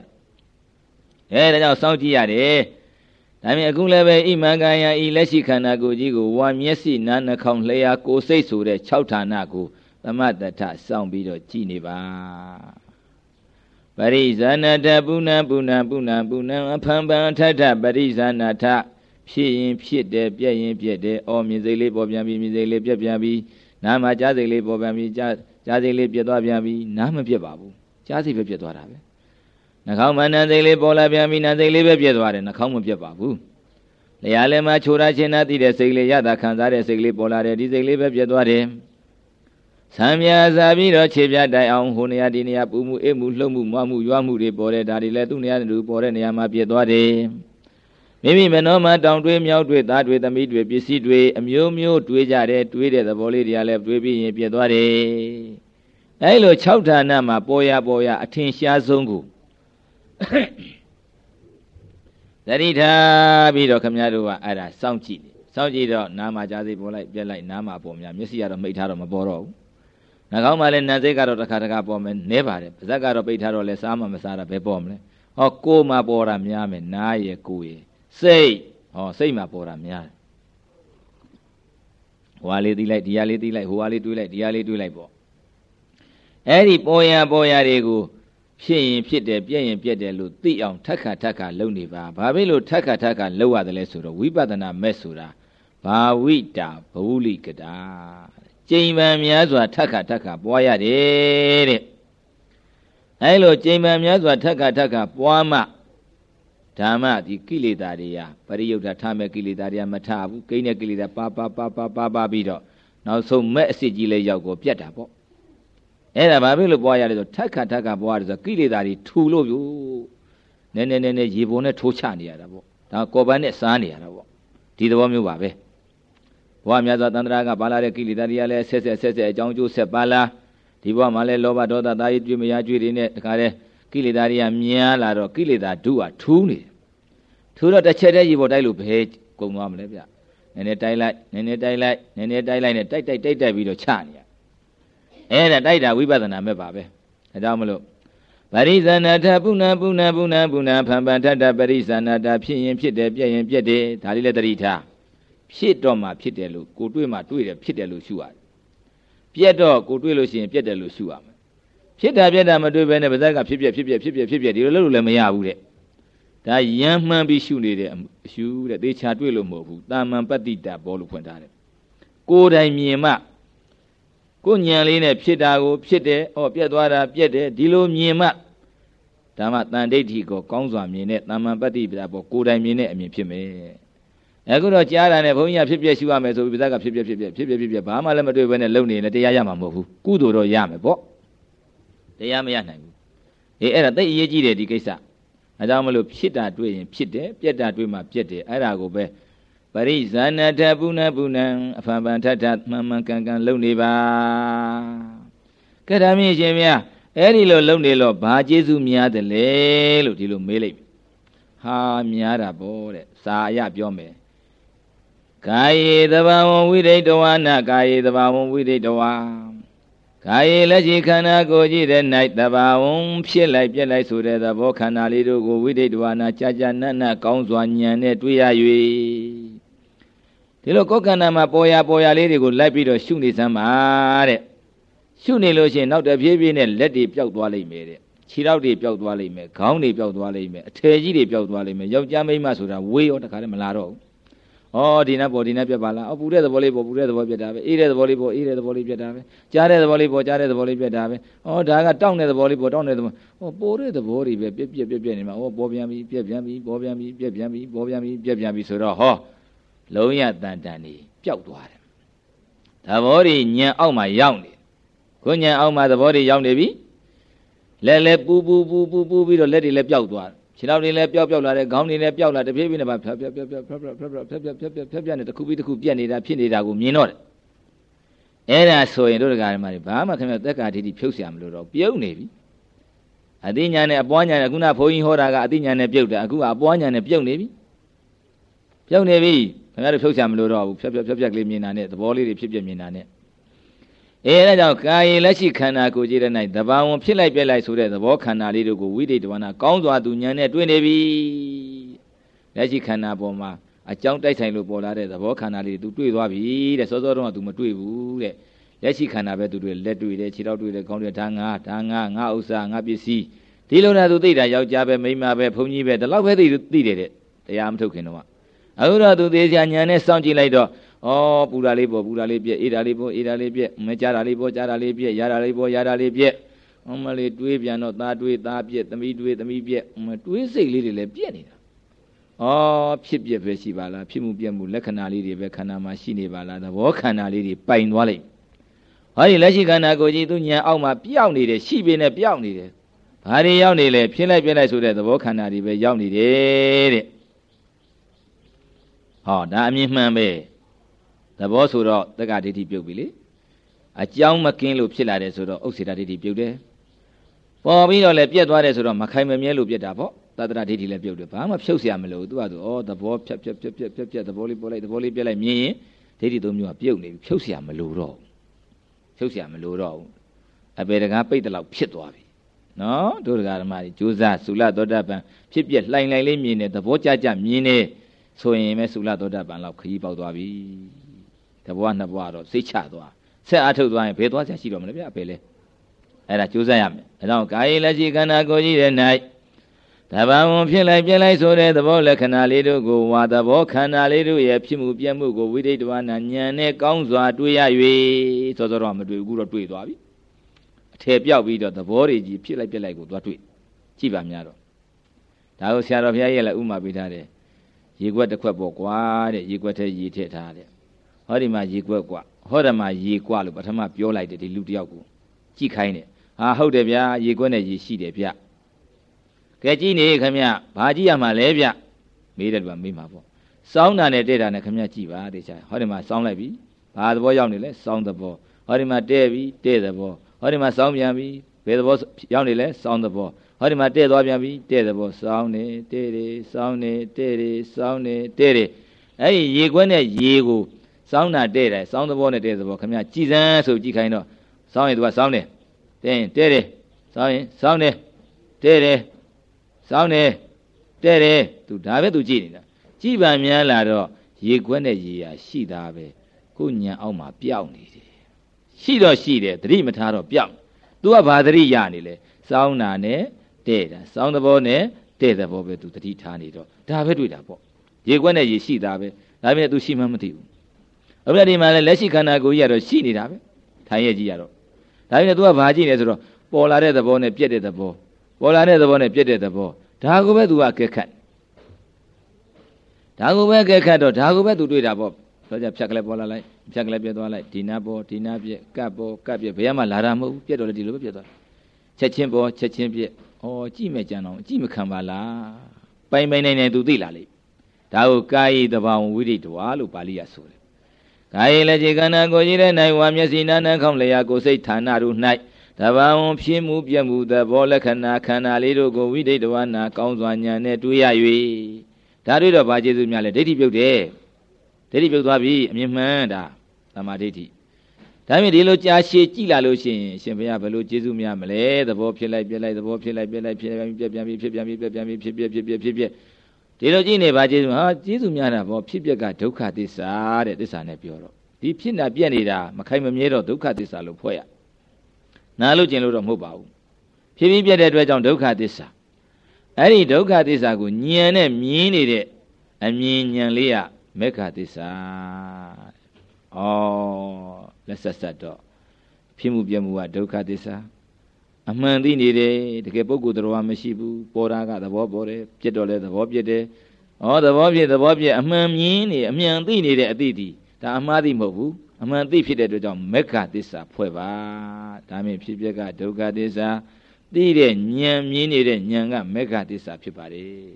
အဲဒါကြောင့်စောင့်ကြည့်ရတယ်ဒါမြင်အခုလည်းပဲဣမံကံယဤလက်ရှိခန္ဓာကိုယ်ကြီးကိုဝါမျက်စိနားနှာခေါင်းလျှာကိုယ်စိတ်ဆိုတဲ့6ဌာနကိုသမတထစောင့်ပြီးတော့ကြည်နေပါပရိဇာနာထပုဏ္ဏပုဏ္ဏပုဏ္ဏပုဏ္ဏအဖံပံထထပရိဇာနာထ ဖြစ်ရင်ဖြစ်တယ်ပြက်ရင်ပြက်တယ်အော်မြင်စိတ်လေးပေါ်ပြန်ပြီးမြင်စိတ်လေးပြက်ပြန်ပြီးနားမှာကြားစိတ်လေးပေါ်ပြန်ပြီးကြားကြားစိတ်လေးပြက်သွားပြန်ပြီးနားမပြက်ပါဘူးကြားစိတ်ပဲပြက်သွားတာပဲနှာခေါင်းမှာနာစိတ်လေးပေါ်လာပြန်ပြီးနာစိတ်လေးပဲပြက်သွားတယ်နှာခေါင်းမပြက်ပါဘူးလျာလည်းမှာချိုးရချင်းနာသိတဲ့စိတ်လေးရတာခံစားတဲ့စိတ်လေးပေါ်လာတယ်ဒီစိတ်လေးပဲပြက်သွားတယ်ဆံမြာစားပြီးတော့ခြေပြတိုင်အောင်ဟိုနေရာဒီနေရာပူမှုအေးမှုလှုပ်မှုမွားမှုရွားမှုတွေပေါ်တဲ့ဒါတွေလည်းသူ့နေရာတူပေါ်တဲ့နေရာမှာပြည့်သွားတယ် မိမိမနှောမှတောင်တွေးမြောက်တွေးသားတွေသမီးတွေပစ္စည်းတွေအမျိုးမျိုးတွေးကြတယ်တွေးတဲ့သဘောလေးတွေကလည်းတွေးပြီးရင်ပြည့်သွားတယ်အဲလို6ဌာနမှာပေါ်ရပေါ်ရအထင်ရှားဆုံးကိုသတိထားပြီးတော့ခမည်းတော်ကအဲ့ဒါစောင့်ကြည့်တယ်စောင့်ကြည့်တော့နားမှာကြားစိပေါ်လိုက်ပြက်လိုက်နားမှာပေါ်များမျက်စိကတော့မိတ်ထားတော့မပေါ်တော့ဘူးနှာခေါင်းမှာလည်းနံစိတ်ကတော့တစ်ခါတစ်ခါပေါ်မယ်နဲပါတယ်ပါဇက်ကတော့ပိတ်ထားတော့လဲစားမှမစားတာပဲပေါ်မလဲဟောကိုယ်မှာပေါ်တာများမယ်နားရဲ့ကိုယ်ရဲ့ စိတ်ဟောစိတ်မှာပေါ်တာများတယ်ဟိုဟာလေးတီးလိုက်ဒီဟာလေးတီးလိုက်ဟိုဟာလေးတွေးလိုက်ဒီဟာလေးတွေးလိုက်ပေါ့အဲ့ဒီပေါ်ရပေါ်ရတွေကိုဖြစ်ရင်ဖြစ်တယ်ပြက်ရင်ပြက်တယ်လို့သိအောင်ထက်ခါထက်ခါလုပ်နေပါဘာဖြစ်လို့ထက်ခါထက်ခါလုပ်ရတယ်လဲဆိုတော့ဝိပဿနာမဲ့ဆိုတာဘာဝိတာဘဝလိကတာကျိန်ပံများစွာထက်ခါထက်ခါပွားရတယ်တဲ့အဲလိုကျိန်ပံများစွာထက်ခါထက်ခါပွားမှ ဓမ္မဒီကိလေသာတွေကပရိယုဒ္ဓထားမဲ့ကိလေသာတွေကမထဘူးကိန်းတဲ့ကိလေသာပါပါပါပါပါပါပြီးတော့နောက်ဆုံးမဲ့အစ်စ်ကြီးလေးရောက်ကိုပြတ်တာပေါ့အဲ့ဒါဘာဖြစ်လို့ပွားရလဲဆိုထက်ခါထက်ခါပွားရတယ်ဆိုကိလေသာတွေထူလို့ပြုနည်းနည်းနည်းနည်းရေပုံနဲ့ထိုးချနေရတာပေါ့ဒါကော်ပန်းနဲ့စားနေရတာပေါ့ဒီသဘောမျိုးပါပဲဘဝမြတ်စွာတန်ត្រာကပါလာတဲ့ကိလေသာတွေကလည်းဆက်ဆက်ဆက်ဆက်အကြောင်းကျိုးဆက်ပါလာဒီဘဝမှာလည်းလောဘဒေါသတာယိတွေ့မရတွေ့တွေနဲ့တခါတည်း ကိလေသာတွေကများလာတော့ကိလေသာဒုဟာထူးနေတယ်ထူးတော့တစ်ချက်တည်းရေပေါ်တိုက်လို့ဘယ်ကုံသွားမလဲဗျနည်းနည်းတိုက်လိုက်နည်းနည်းတိုက်လိုက်နည်းနည်းတိုက်လိုက်နဲ့တိုက်တိုက်တိုက်တိုက်ပြီးတော့ချနေရအဲ့ဒါတိုက်တာဝိပဿနာမဲ့ပါပဲဒါကြောင့်မလို့ပရိဇာနာထပုဏ္ဏပုဏ္ဏပုဏ္ဏပုဏ္ဏဖံပန်ထတပရိဇာနာတာဖြစ်ရင်ဖြစ်တယ်ပြက်ရင်ပြက်တယ်ဒါလေးလည်းတတိထားဖြစ်တော့မှဖြစ်တယ်လို့ကိုတွေ့မှတွေ့တယ်ဖြစ်တယ်လို့ရှုရတယ်ပြက်တော့ကိုတွေ့လို့ရှိရင်ပြက်တယ်လို့ရှုရမယ် ဖြစ်တာပြက်တာမတွေ့ဘဲနဲ့ပါဇက်ကဖြစ်ပြက်ဖြစ်ပြက်ဖြစ်ပြက်ဖြစ်ပြက်ဒီလိုလုပ်လို့လည်းမရဘူးတဲ့ဒါယမ်းမှန်းပြီးရှုနေတဲ့အရှုတဲ့သေချာတွေ့လို့မဟုတ်ဘူးတာမန်ပတ္တိတဘောလို့ဖွင့်ထားတယ်ကိုယ်တိုင်မြင်မှကိုညံလေးနဲ့ဖြစ်တာကိုဖြစ်တယ်ဟောပြက်သွားတာပြက်တယ်ဒီလိုမြင်မှဓမ္မတန်ဒိဋ္ဌိကိုကောင်းစွာမြင်တဲ့တာမန်ပတ္တိပြဘောကိုယ်တိုင်မြင်တဲ့အမြင်ဖြစ်မယ်အခုတော့ကြားတာနဲ့ဘုန်းကြီးကဖြစ်ပြရှုရမယ်ဆိုပြီးပါဇက်ကဖြစ်ပြဖြစ်ပြဖြစ်ပြဖြစ်ပြဘာမှလည်းမတွေ့ဘဲနဲ့လုံနေရင်တရားရမှာမဟုတ်ဘူးကုသိုလ်တော့ရမယ်ပေါ့ တရားမရနိုင်ဘူးအေးအဲ့ဒါသိအရေးကြီးတယ်ဒီကိစ္စအဲကြောင့်မလို့ဖြစ်တာတွေ့ရင်ဖြစ်တယ်ပြက်တာတွေ့မှပြက်တယ်အဲ့ဒါကိုပဲပရိဇာနထပုဏ္ဏပုဏ္ဏအဖန်ပန်ထထမှန်မှန်ကန်ကန်လုံနေပါကဲဒါမြင့်ရှင်ဗျာအဲ့ဒီလိုလုံနေလို့ဘာကျေးဇူးများတယ်လဲလို့ဒီလိုမေးလိုက်ဟာများတာပေါ့တဲ့စာအရပြောမယ်ကာယေတဘာဝဝိရိတဝါနကာယေတဘာဝဝိရိတဝါ ကာယေလက်ရှိခန္ဓာကိုယ်ကြည့်တဲ့၌တဘာဝဖြစ်လိုက်ပြက်လိုက်ဆိုတဲ့သဘောခန္ဓာလေးတို့ကိုဝိရိတဝါနာကြာကြာနတ်နတ်ကောင်းစွာညံနဲ့တွေ့ရ၍ဒီလိုကိုယ်ခန္ဓာမှာပေါ်ရပေါ်ရလေးတွေကိုလိုက်ပြီးတော့ရှုနေစမ်းပါတဲ့ရှုနေလို့ရှိရင်နောက်တပြေးပြေးနဲ့လက်တွေပျောက်သွားလိမ့်မယ်တဲ့ခြေထောက်တွေပျောက်သွားလိမ့်မယ်ခေါင်းတွေပျောက်သွားလိမ့်မယ်အထည်ကြီးတွေပျောက်သွားလိမ့်မယ်ယောက်ျားမိန်းမဆိုတာဝေးရောတခါတည်းမလာတော့ဘူး ဩဒီနပေါ်ဒီနပြက်ပါလားအပူတဲ့သဘောလေးပေါ်ပူတဲ့သဘောပြက်တာပဲအေးတဲ့သဘောလေးပေါ်အေးတဲ့သဘောလေးပြက်တာပဲကြားတဲ့သဘောလေးပေါ်ကြားတဲ့သဘောလေးပြက်တာပဲဩဒါကတောင့်တဲ့သဘောလေးပေါ်တောင့်တဲ့သဘောဟောပိုတဲ့သဘောတွေပဲပြက်ပြက်ပြက်ပြက်နေမှာဩပေါ်ပြန်ပြီပြက်ပြန်ပြီပေါ်ပြန်ပြီပြက်ပြန်ပြီပေါ်ပြန်ပြီပြက်ပြန်ပြီဆိုတော့ဟောလုံးရတန်တန်နေပျောက်သွားတယ်သဘောတွေညံအောက်မှာရောက်နေကိုညံအောက်မှာသဘောတွေရောက်နေပြီလက်လက်ပူပူပူပူပူပြီးတော့လက်တွေလည်းပျောက်သွား ခြေထောက်တွေလည်းပျောက်ပျောက်လာတယ်ခေါင်းတွေလည်းပျောက်လာတဖြည်းဖြည်းနဲ့ပါဖြတ်ဖြတ်ဖြတ်ဖြတ်ဖြတ်ဖြတ်ဖြတ်ဖြတ်ဖြတ်ဖြတ်ဖြတ်ဖြတ်ဖြတ်နဲ့တစ်ခုပြီးတစ်ခုပြက်နေတာဖြစ်နေတာကိုမြင်တော့တယ်အဲ့ဒါဆိုရင်တို့တကာဓမ္မတွေဘာမှခင်ဗျသက်္ကာတိတိဖြုတ်เสียမလို့တော့ပြုတ်နေပြီအသိဉာဏ်နဲ့အပွားဉာဏ်နဲ့ခုနဘုန်းကြီးဟောတာကအသိဉာဏ်နဲ့ပြုတ်တယ်အခုကအပွားဉာဏ်နဲ့ပြုတ်နေပြီပြုတ်နေပြီခင်ဗျားတို့ဖြုတ်เสียမလို့တော့ဘူးဖြတ်ဖြတ်ဖြတ်ဖြတ်ကလေးမြင်တာနဲ့သဘောလေးတွေဖြစ်ပြမြင်တာနဲ့ အဲဒါကြောင့်ကာယေလက်ရှိခန္ဓာကိုယ်ကြီးတဲ့၌တဘာဝဖြစ်လိုက်ပြက်လိုက်ဆိုတဲ့သဘောခန္ဓာလေးတို့ကိုဝိတိတ်တဝနာကောင်းစွာသူဉာဏ်နဲ့တွေ့နေပြီလက်ရှိခန္ဓာပေါ်မှာအကြောင်းတိုက်ဆိုင်လို့ပေါ်လာတဲ့သဘောခန္ဓာလေးသူတွေ့သွားပြီတဲ့စောစောတုန်းကသူမတွေ့ဘူးတဲ့လက်ရှိခန္ဓာပဲသူတွေ့လက်တွေ့တယ်ခြေထောက်တွေ့တယ်ခေါင်းတွေ့ဒါငါဒါငါငါဥစ္စာငါပစ္စည်းဒီလိုနဲ့သူသိတာယောက်ျားပဲမိန်းမပဲဘုန်းကြီးပဲဒီလောက်ပဲသိသိတယ်တဲ့တရားမထုတ်ခင်တော့အခုတော့သူသေးချာညာနဲ့စောင့်ကြည့်လိုက်တော့ ဩပူတာလေးပေါ်ပူတာလေးပြက်အေးတာလေးပေါ်အေးတာလေးပြက်မကြတာလေးပေါ်ကြတာလေးပြက်ရတာလေးပေါ်ရတာလေးပြက်အမလေးတွေးပြန်တော့သားတွေးသားပြက်သမီးတွေးသမီးပြက်တွေးစိတ်လေးတွေလည်းပြက်နေတာဩဖြစ်ပြက်ပဲရှိပါလားဖြစ်မှုပြက်မှုလက္ခဏာလေးတွေပဲခန္ဓာမှာရှိနေပါလားသဘောခန္ဓာလေးတွေပိုင်သွားလိမ့်ဟောဒီလက်ရှိခန္ဓာကိုယ်ကြီးသူညာအောက်မှာပျောက်နေတယ်ရှိပေနဲ့ပျောက်နေတယ်ဘာတွေရောက်နေလဲဖြစ်လိုက်ပြက်လိုက်ဆိုတဲ့သဘောခန္ဓာတွေပဲရောက်နေတယ်တဲ့ဟောဒါအမြင်မှန်ပဲ သဘောဆိုတော့တက္ကဒိဋ္ဌိပြုတ်ပြီလေအကြောင်းမကင်းလို့ဖြစ်လာတယ်ဆိုတော့ဥစ္စေတဒိဋ္ဌိပြုတ်တယ်ပေါ်ပြီးတော့လည်းပြက်သွားတယ်ဆိုတော့မခိုင်မမြဲလို့ပြက်တာပေါ့သတ္တရဒိဋ္ဌိလည်းပြုတ်တယ်ဘာမှဖြုတ်เสียမလို့သူကသူဩသဘောဖြတ်ဖြတ်ဖြတ်ဖြတ်ဖြတ်ဖြတ်သဘောလေးပေါ်လိုက်သဘောလေးပြက်လိုက်မြင်ရင်ဒိဋ္ဌိသုံးမျိုးကပြုတ်နေပြီဖြုတ်เสียမလို့တော့ဖြုတ်เสียမလို့တော့အပေတကားပိတ်တလောက်ဖြစ်သွားပြီနော်တို့တရားဓမ္မတွေကြိုးစားသုလသောတာပန်ဖြစ်ပြလှိုင်လှိုင်လေးမြင်နေသဘောကြကြမြင်နေဆိုရင်ပဲသုလသောတာပန်လောက်ခရီးပေါက်သွားပြီ တဘွားနှစ်ဘွားတော့စိတ်ချသွားဆက်အားထုတ်သွားရင်ဘယ်သွားချရှိတော့မလဲဗျအဖေလဲအဲ့ဒါကြိုးစားရမယ်အဲတော့ကာယလက်ရှိခန္ဓာကိုယ်ကြီးတဲ့၌တဘာဝဖြစ်လိုက်ပြက်လိုက်ဆိုတဲ့သဘောလက္ခဏာလေးတို့ကိုဝါသဘောခန္ဓာလေးတို့ရဲ့ဖြစ်မှုပြက်မှုကိုဝိသိတဝနာဉာဏ်နဲ့ကောင်းစွာတွေ့ရ၍စောစောတော့မတွေ့ဘူးတော့တွေ့သွားပြီအထည်ပြောက်ပြီးတော့သဘောတွေကြီးဖြစ်လိုက်ပြက်လိုက်ကိုသွားတွေ့ကြည့်ပါများတော့ဒါကိုဆရာတော်ဘုရားရဲ့လည်းဥမာပေးထားတယ်ရေခွက်တစ်ခွက်ပေါ့ကွာတဲ့ရေခွက်ထဲရေထည့်ထားတဲ့ ဟောဒီမှာရေခွက်ကွာဟောဒီမှာရေကွာလို့ပထမပြောလိုက်တယ်ဒီလူတယောက်ကိုကြည့်ခိုင်းတယ်ဟာဟုတ်တယ်ဗျာရေခွက်နဲ့ရေရှိတယ်ဗျကဲကြည့်နေခမဘာကြည့်ရမှာလဲဗျမေးတယ်ကွာမေးမှာပေါ့စောင်းတာနဲ့တဲ့တာနဲ့ခမကြည့်ပါတေချာဟောဒီမှာစောင်းလိုက်ပြီဘာသဘောရောက်နေလဲစောင်းသဘောဟောဒီမှာတဲ့ပြီတဲ့သဘောဟောဒီမှာစောင်းပြန်ပြီဘယ်သဘောရောက်နေလဲစောင်းသဘောဟောဒီမှာတဲ့သွားပြန်ပြီတဲ့သဘောစောင်းနေတဲ့တွေစောင်းနေတဲ့တွေစောင်းနေတဲ့တွေအဲ့ဒီရေခွက်နဲ့ရေကို စောင်းတာတဲ့တယ်စောင်းသဘောနဲ့တဲ့သဘောခမကြည်စမ်းဆိုကြည့်ခိုင်းတော့စောင်းရင်သူကစောင်းတယ်တဲ့ရင်တဲ့တယ်စောင်းရင်စောင်းတယ်တဲ့တယ်စောင်းတယ်တဲ့တယ်သူဒါပဲသူကြည့်နေတာကြည်ပါများလာတော့ရေခွက်နဲ့ရေရရှိတာပဲကိုညံအောက်မှာပျောက်နေတယ်ရှိတော့ရှိတယ်သတိမထားတော့ပျောက်သူကဘာသတိရနေလဲစောင်းတာနဲ့တဲ့တာစောင်းသဘောနဲ့တဲ့သဘောပဲသူသတိထားနေတော့ဒါပဲတွေ့တာပေါ့ရေခွက်နဲ့ရေရှိတာပဲဒါပေမဲ့သူရှိမှမသိဘူး အပြည့်ဒီမှာလည်းလက်ရှိခန္ဓာကိုယ်ကြီးကတော့ရှိနေတာပဲထိုင်ရကြီးရတော့ဒါပေမဲ့ तू ကဘာကြည့်လဲဆိုတော့ပေါ်လာတဲ့သဘောနဲ့ပြက်တဲ့သဘောပေါ်လာတဲ့သဘောနဲ့ပြက်တဲ့သဘောဒါကိုပဲ तू ကကဲခတ်ဒါကိုပဲကဲခတ်တော့ဒါကိုပဲ तू တွေ့တာပေါ့ဆိုကြဖြတ်ကလေးပေါ်လာလိုက်ဖြတ်ကလေးပြက်သွားလိုက်ဒီနာပေါ်ဒီနာပြက်ကပ်ပေါ်ကပ်ပြက်ဘယ်မှလာတာမဟုတ်ဘူးပြက်တော့လေဒီလိုပဲပြက်သွားချက်ချင်းပေါ်ချက်ချင်းပြက်ဩကြည့်မဲ့ကြံတော့ကြည့်မခံပါလားပိုင်ပိုင်နိုင်နိုင် तू သိလာလိမ့်ဒါကိုကာယိတဘာဝဝိရိတဝါလို့ပါဠိရဆိုတယ် ကာယေလက်ခြေခန္ဓာကိုကြီးတဲ့၌ဝါမျက်စိနာနှံခေါင်းလျာကိုစိတ်ဌာနတို့၌တဘာဝဖြစ်မှုပြမှုသဘောလက္ခဏာခန္ဓာလေးတို့ကိုဝိဒိတဝနာကောင်းစွာဉာဏ်နဲ့တွေ့ရ၍ဒါတွေ့တော့ဘာကျေစုများလဲဒိဋ္ဌိပြုတ်တယ်ဒိဋ္ဌိပြုတ်သွားပြီအမြင်မှန်ဒါသမာဓိဋ္ဌိဒါမြင်ဒီလိုကြာရှည်ကြည့်လာလို့ရှိရင်ရှင်ဘုရားဘယ်လိုကျေစုများမလဲသဘောဖြစ်လိုက်ပြက်လိုက်သဘောဖြစ်လိုက်ပြက်လိုက်ဖြစ်ပြန်ပြက်ပြန်ဖြစ်ပြန်ပြက်ပြန်ဖြစ်ပြက်ဖြစ်ပြက်ဖြစ်ပြက် ဒီလိုကြည့်နေပါကျေးဇူးဟာကျေးဇူးများတာဗောဖြစ်ပျက်ကဒုက္ခသစ္စာတဲ့သစ္စာနဲ့ပြောတော့ဒီဖြစ်နာပြက်နေတာမခိုင်မမြဲတော့ဒုက္ခသစ္စာလို့ဖွဲ့ရနာလို့ကျင်လို့တော့မဟုတ်ပါဘူးဖြစ်ပြီးပြက်တဲ့အတွက်ကြောင့်ဒုက္ခသစ္စာအဲ့ဒီဒုက္ခသစ္စာကိုညံနဲ့မြင်နေတဲ့အမြင်ညံလေးရမေခသစ္စာဩလက်ဆက်ဆက်တော့ဖြစ်မှုပြက်မှုကဒုက္ခသစ္စာ အမှန်သိနေတယ်တကယ်ပုဂ္ဂိုလ်တော်မရှိဘူးပေါ်တာကသဘောပေါ်တယ်ပြစ်တော့လဲသဘောပြစ်တယ်ဩသဘောပြစ်သဘောပြစ်အမှန်မြင်နေအမှန်သိနေတဲ့အသိဒီဒါအမှားသိမဟုတ်ဘူးအမှန်သိဖြစ်တဲ့အတွက်ကြောင့်မက္ခသစ္စာဖွဲ့ပါဒါမြင်ဖြစ်ပြက်ကဒုက္ခသစ္စာသိတဲ့ဉာဏ်မြင်နေတဲ့ဉာဏ်ကမက္ခသစ္စာဖြစ်ပါတယ်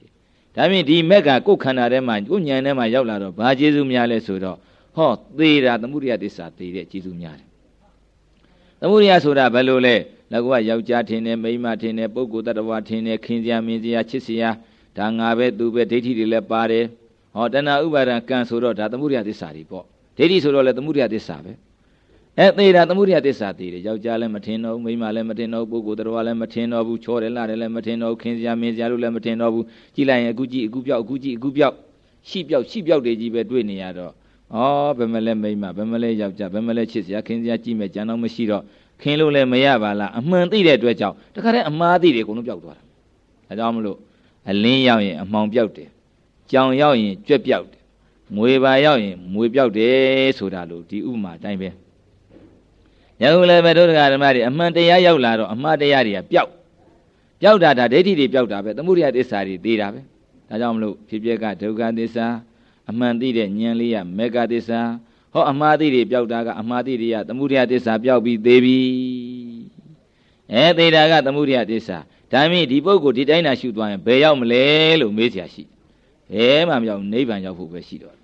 ဒါဖြင့်ဒီမက္ခကိုယ်ခန္ဓာထဲမှာကိုယ်ဉာဏ်ထဲမှာရောက်လာတော့ဘာကျေစုများလဲဆိုတော့ဟောသေးတာသမုဒိယသစ္စာသေးတဲ့ကျေစုများတယ်သမုဒိယဆိုတာဘယ်လိုလဲ လကောကယောက်ျားထင်တယ်မိန်းမထင်တယ်ပုဂ္ဂိုလ်တ attva ထင်တယ်ခင်စရာမင်းစရာချစ်စရာဒါငါပဲသူပဲဒိဋ္ဌိတွေလည်းပါတယ်ဟောတဏှာဥပါဒံကံဆိုတော့ဒါသမုဒိယသစ္စာတွေပေါ့ဒိဋ္ဌိဆိုတော့လည်းသမုဒိယသစ္စာပဲအဲသေးတာသမုဒိယသစ္စာသေးတယ်ယောက်ျားလည်းမထင်တော့ဘူးမိန်းမလည်းမထင်တော့ဘူးပုဂ္ဂိုလ်တရားလည်းမထင်တော့ဘူးချောတယ်လှတယ်လည်းမထင်တော့ဘူးခင်စရာမင်းစရာလို့လည်းမထင်တော့ဘူးကြည်လိုက်ရင်အခုကြည့်အခုပြောက်အခုကြည့်အခုပြောက်ရှိပြောက်ရှိပြောက်တွေကြီးပဲတွေ့နေရတော့ဩဘယ်မလဲမိန်းမဘယ်မလဲယောက်ျားဘယ်မလဲချစ်စရာခင်စရာကြည့်မယ်ကြံတော့မရှိတော့ ခင်လို့လည်းမရပါလားအမှန်သိတဲ့အတွက်ကြောင့်တခါတည်းအမှားသိတွေအကုန်လုံးပြောက်သွားတာဒါကြောင့်မလို့အလင်းရောက်ရင်အမှောင်ပြောက်တယ်ကြောင်ရောက်ရင်ကြွက်ပြောက်တယ်မွေပါရောက်ရင်မွေပြောက်တယ်ဆိုတာလို့ဒီဥမာအတိုင်းပဲယခုလည်းပဲဒုဒကဓမ္မတွေအမှန်တရားရောက်လာတော့အမှားတရားတွေကပျောက်ပျောက်တာဒါဒိဋ္ဌိတွေပျောက်တာပဲသမုဒိယသစ္စာတွေသိတာပဲဒါကြောင့်မလို့ဖြစ်ပျက်ကဒုက္ခသစ္စာအမှန်သိတဲ့ဉာဏ်လေးရမေဃသစ္စာ ဟောအမှားသီးတွေပျောက်တာကအမှားသီးတွေကသမုဒယတစ္ဆာပျောက်ပြီးသေးပြီအဲသေတာကသမုဒယတစ္ဆာဒါမှမဟုတ်ဒီပုဂ္ဂိုလ်ဒီတိုင်းသာရှုသွားရင်ဘယ်ရောက်မလဲလို့မေးစရာရှိဘယ်မှမရောက်နိဗ္ဗာန်ရောက်ဖို့ပဲရှိတော့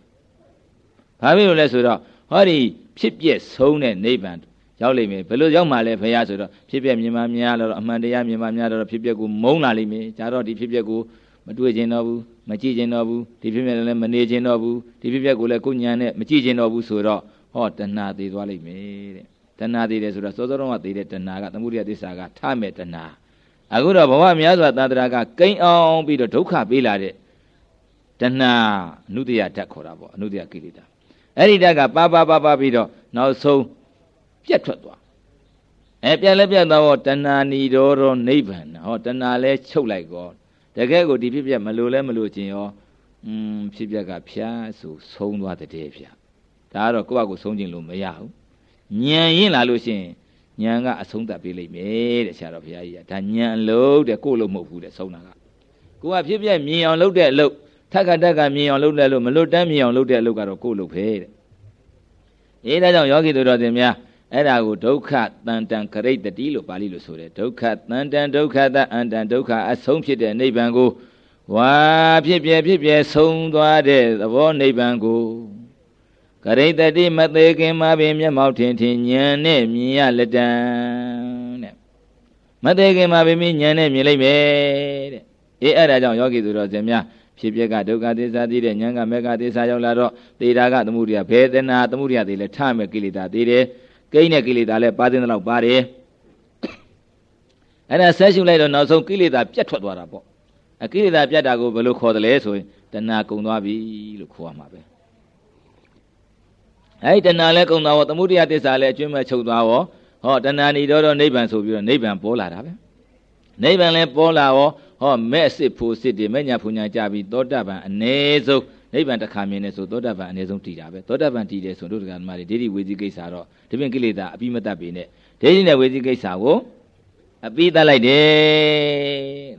ဘာဖြစ်လို့လဲဆိုတော့ဟောဒီဖြစ်ပြက်ဆုံးတဲ့နိဗ္ဗာန်ရောက်လိမ့်မယ်ဘယ်လိုရောက်မှာလဲဖရာဆိုတော့ဖြစ်ပြက်မြင်မှများတော့အမှန်တရားမြင်မှများတော့ဖြစ်ပြက်ကိုမုံလာလိမ့်မယ်ဒါတော့ဒီဖြစ်ပြက်ကို မတွေ့ခြင်းတော့ဘူးမကြည့်ခြင်းတော့ဘူးဒီဖြစ်ပျက်လည်းမနေခြင်းတော့ဘူးဒီဖြစ်ပျက်ကိုလည်းကိုညံနဲ့မကြည့်ခြင်းတော့ဘူးဆိုတော့ဟောတဏှာသေးသွားလိမ့်မယ်တဲ့တဏှာသေးတယ်ဆိုတော့စောစောတုန်းကသေးတဲ့တဏှာကသမုဒိယသစ္စာကထမဲ့တဏှာအခုတော့ဘဝများစွာသာတရာကကိန်းအောင်ပြီးတော့ဒုက္ခပေးလာတဲ့တဏှာအနုတ္တယဓာတ်ခေါ်တာပေါ့အနုတ္တယကိလေသာအဲ့ဒီဓာတ်ကပါပါပါပါပြီးတော့နောက်ဆုံးပြတ်ထွက်သွားအဲပြတ်လဲပြတ်သွားတော့တဏှာဏီတော်တော့နိဗ္ဗာန်ဟောတဏှာလဲချုပ်လိုက်ကော တကယ်ကိုဒီဖြစ်ပြမလို့လဲမလို့ခြင်းရောอืมဖြစ်ပြကဖြားဆိုဆုံးသွားတဲ့ဖြားဒါကတော့ကိုယ့်အကူဆုံးခြင်းလို့မရဘူးညံရင်လာလို့ရှိရင်ညံကအဆုံးသတ်ပေးလိမ့်မယ်တဲ့ဆရာတော်ဘုရားကြီးကဒါညံအလုပ်တဲ့ကိုယ့်လို့မဟုတ်ဘူးတဲ့ဆုံးတာကကိုကဖြစ်ပြမြင်အောင်လုပ်တဲ့အလုပ်ထက်ကတက်ကမြင်အောင်လုပ်တဲ့လို့မလွတ်တမ်းမြင်အောင်လုပ်တဲ့အလုပ်ကတော့ကိုယ့်လို့ပဲတဲ့အေးဒါကြောင့်ယောဂီတို့တော်တင်များ အဲ့ဒါကိုဒုက္ခတန်တံခရိတ္တိလို့ပါဠိလိုဆိုတယ်ဒုက္ခတန်တံဒုက္ခတအန္တံဒုက္ခအဆုံးဖြစ်တဲ့နိဗ္ဗာန်ကိုဝါဖြစ်ပြဖြစ်ပြဆုံးသွားတဲ့သဘောနိဗ္ဗာန်ကိုကရိတတိမသေးခင်မှာပင်မျက်မှောက်ထင်ထင်ဉာဏ်နဲ့မြင်ရလက်တံတဲ့မသေးခင်မှာပင်ဉာဏ်နဲ့မြင်လိုက်မယ်တဲ့အေးအဲ့ဒါကြောင့်ယောဂီသူတော်စင်များဖြစ်ပြကဒုက္ခသစ္စာသိတဲ့ဉာဏ်ကမေဃသစ္စာရောက်လာတော့သေတာကသမှုရိယဘေဒနာသမှုရိယသေးလဲထမဲ့ကိလေသာသေးတယ် ကိန်းတဲ့ကိလေသာလဲပါတဲ့လောက်ပါတယ်အဲ့ဒါဆက်ရှုလိုက်တော့နောက်ဆုံးကိလေသာပြတ်ထွက်သွားတာပေါ့အကိလေသာပြတ်တာကိုဘယ်လိုခေါ်တယ်လဲဆိုရင်တဏှာကုံသွားပြီလို့ခေါ်ရမှာပဲအဲ့ဒီတဏှာလဲကုံသွားတော့သမုဒိယသစ္စာလဲအကျွမ်းမဲ့ချုပ်သွားရောဟောတဏှာနေတော့တော့နိဗ္ဗာန်ဆိုပြီးတော့နိဗ္ဗာန်ပေါ်လာတာပဲနိဗ္ဗာန်လဲပေါ်လာရောဟောမဲ့စစ်ဖို့စစ်တွေမဲ့ညာဖူညာကြပြီးသောတပန်အ ਨੇ ဆုံး နိဗ္ဗာန်တစ်ခါမြင်နေဆိုသောတပန်အ ਨੇ ဆုံးတည်တာပဲသောတပန်တည်တယ်ဆိုတို့တရားဓမ္မတွေဒိဋ္ဌိဝေစီကိစ္စတော့ဒီပြင်ကိလေသာအပြီးမတတ်ပေနဲ့ဒိဋ္ဌိနဲ့ဝေစီကိစ္စကိုအပြီးတတ်လိုက်တယ်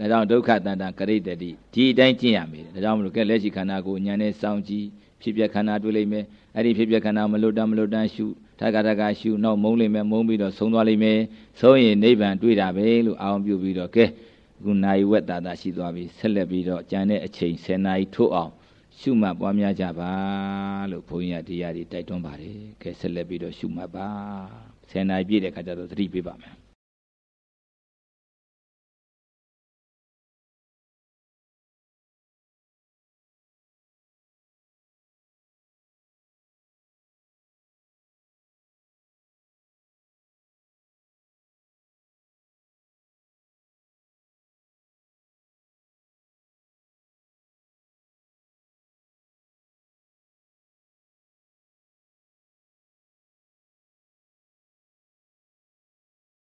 ဒါကြောင့်ဒုက္ခတန်တာကရိတ္တိဒီအတိုင်းကျင့်ရမယ်ဒါကြောင့်မလို့ကဲလက်ရှိခန္ဓာကိုဉာဏ်နဲ့စောင့်ကြည့်ဖြစ်ပြခန္ဓာတွေ့လိမ့်မယ်အဲ့ဒီဖြစ်ပြခန္ဓာမလွတ်တမ်းမလွတ်တမ်းရှုထကထကရှုနောက်မုံလိမ့်မယ်မုံပြီးတော့ဆုံးသွားလိမ့်မယ်ဆုံးရင်နိဗ္ဗာန်တွေ့တာပဲလို့အာရုံပြုပြီးတော့ကဲခုနိုင်ဝက်တာတာရှိသွားပြီဆက်လက်ပြီးတော့ကြံတဲ့အချိန်10နာရီထိုးအောင် ရှုမှတ်ပွားများကြပါလို့ဘုန်းကြီးကတရားတွေတိုက်တွန်းပါတယ်ကဲဆက်လက်ပြီးတော့ရှုမှတ်ပါ10နာရီပြည့်တဲ့ခါကျတော့သတိပေးပါမယ်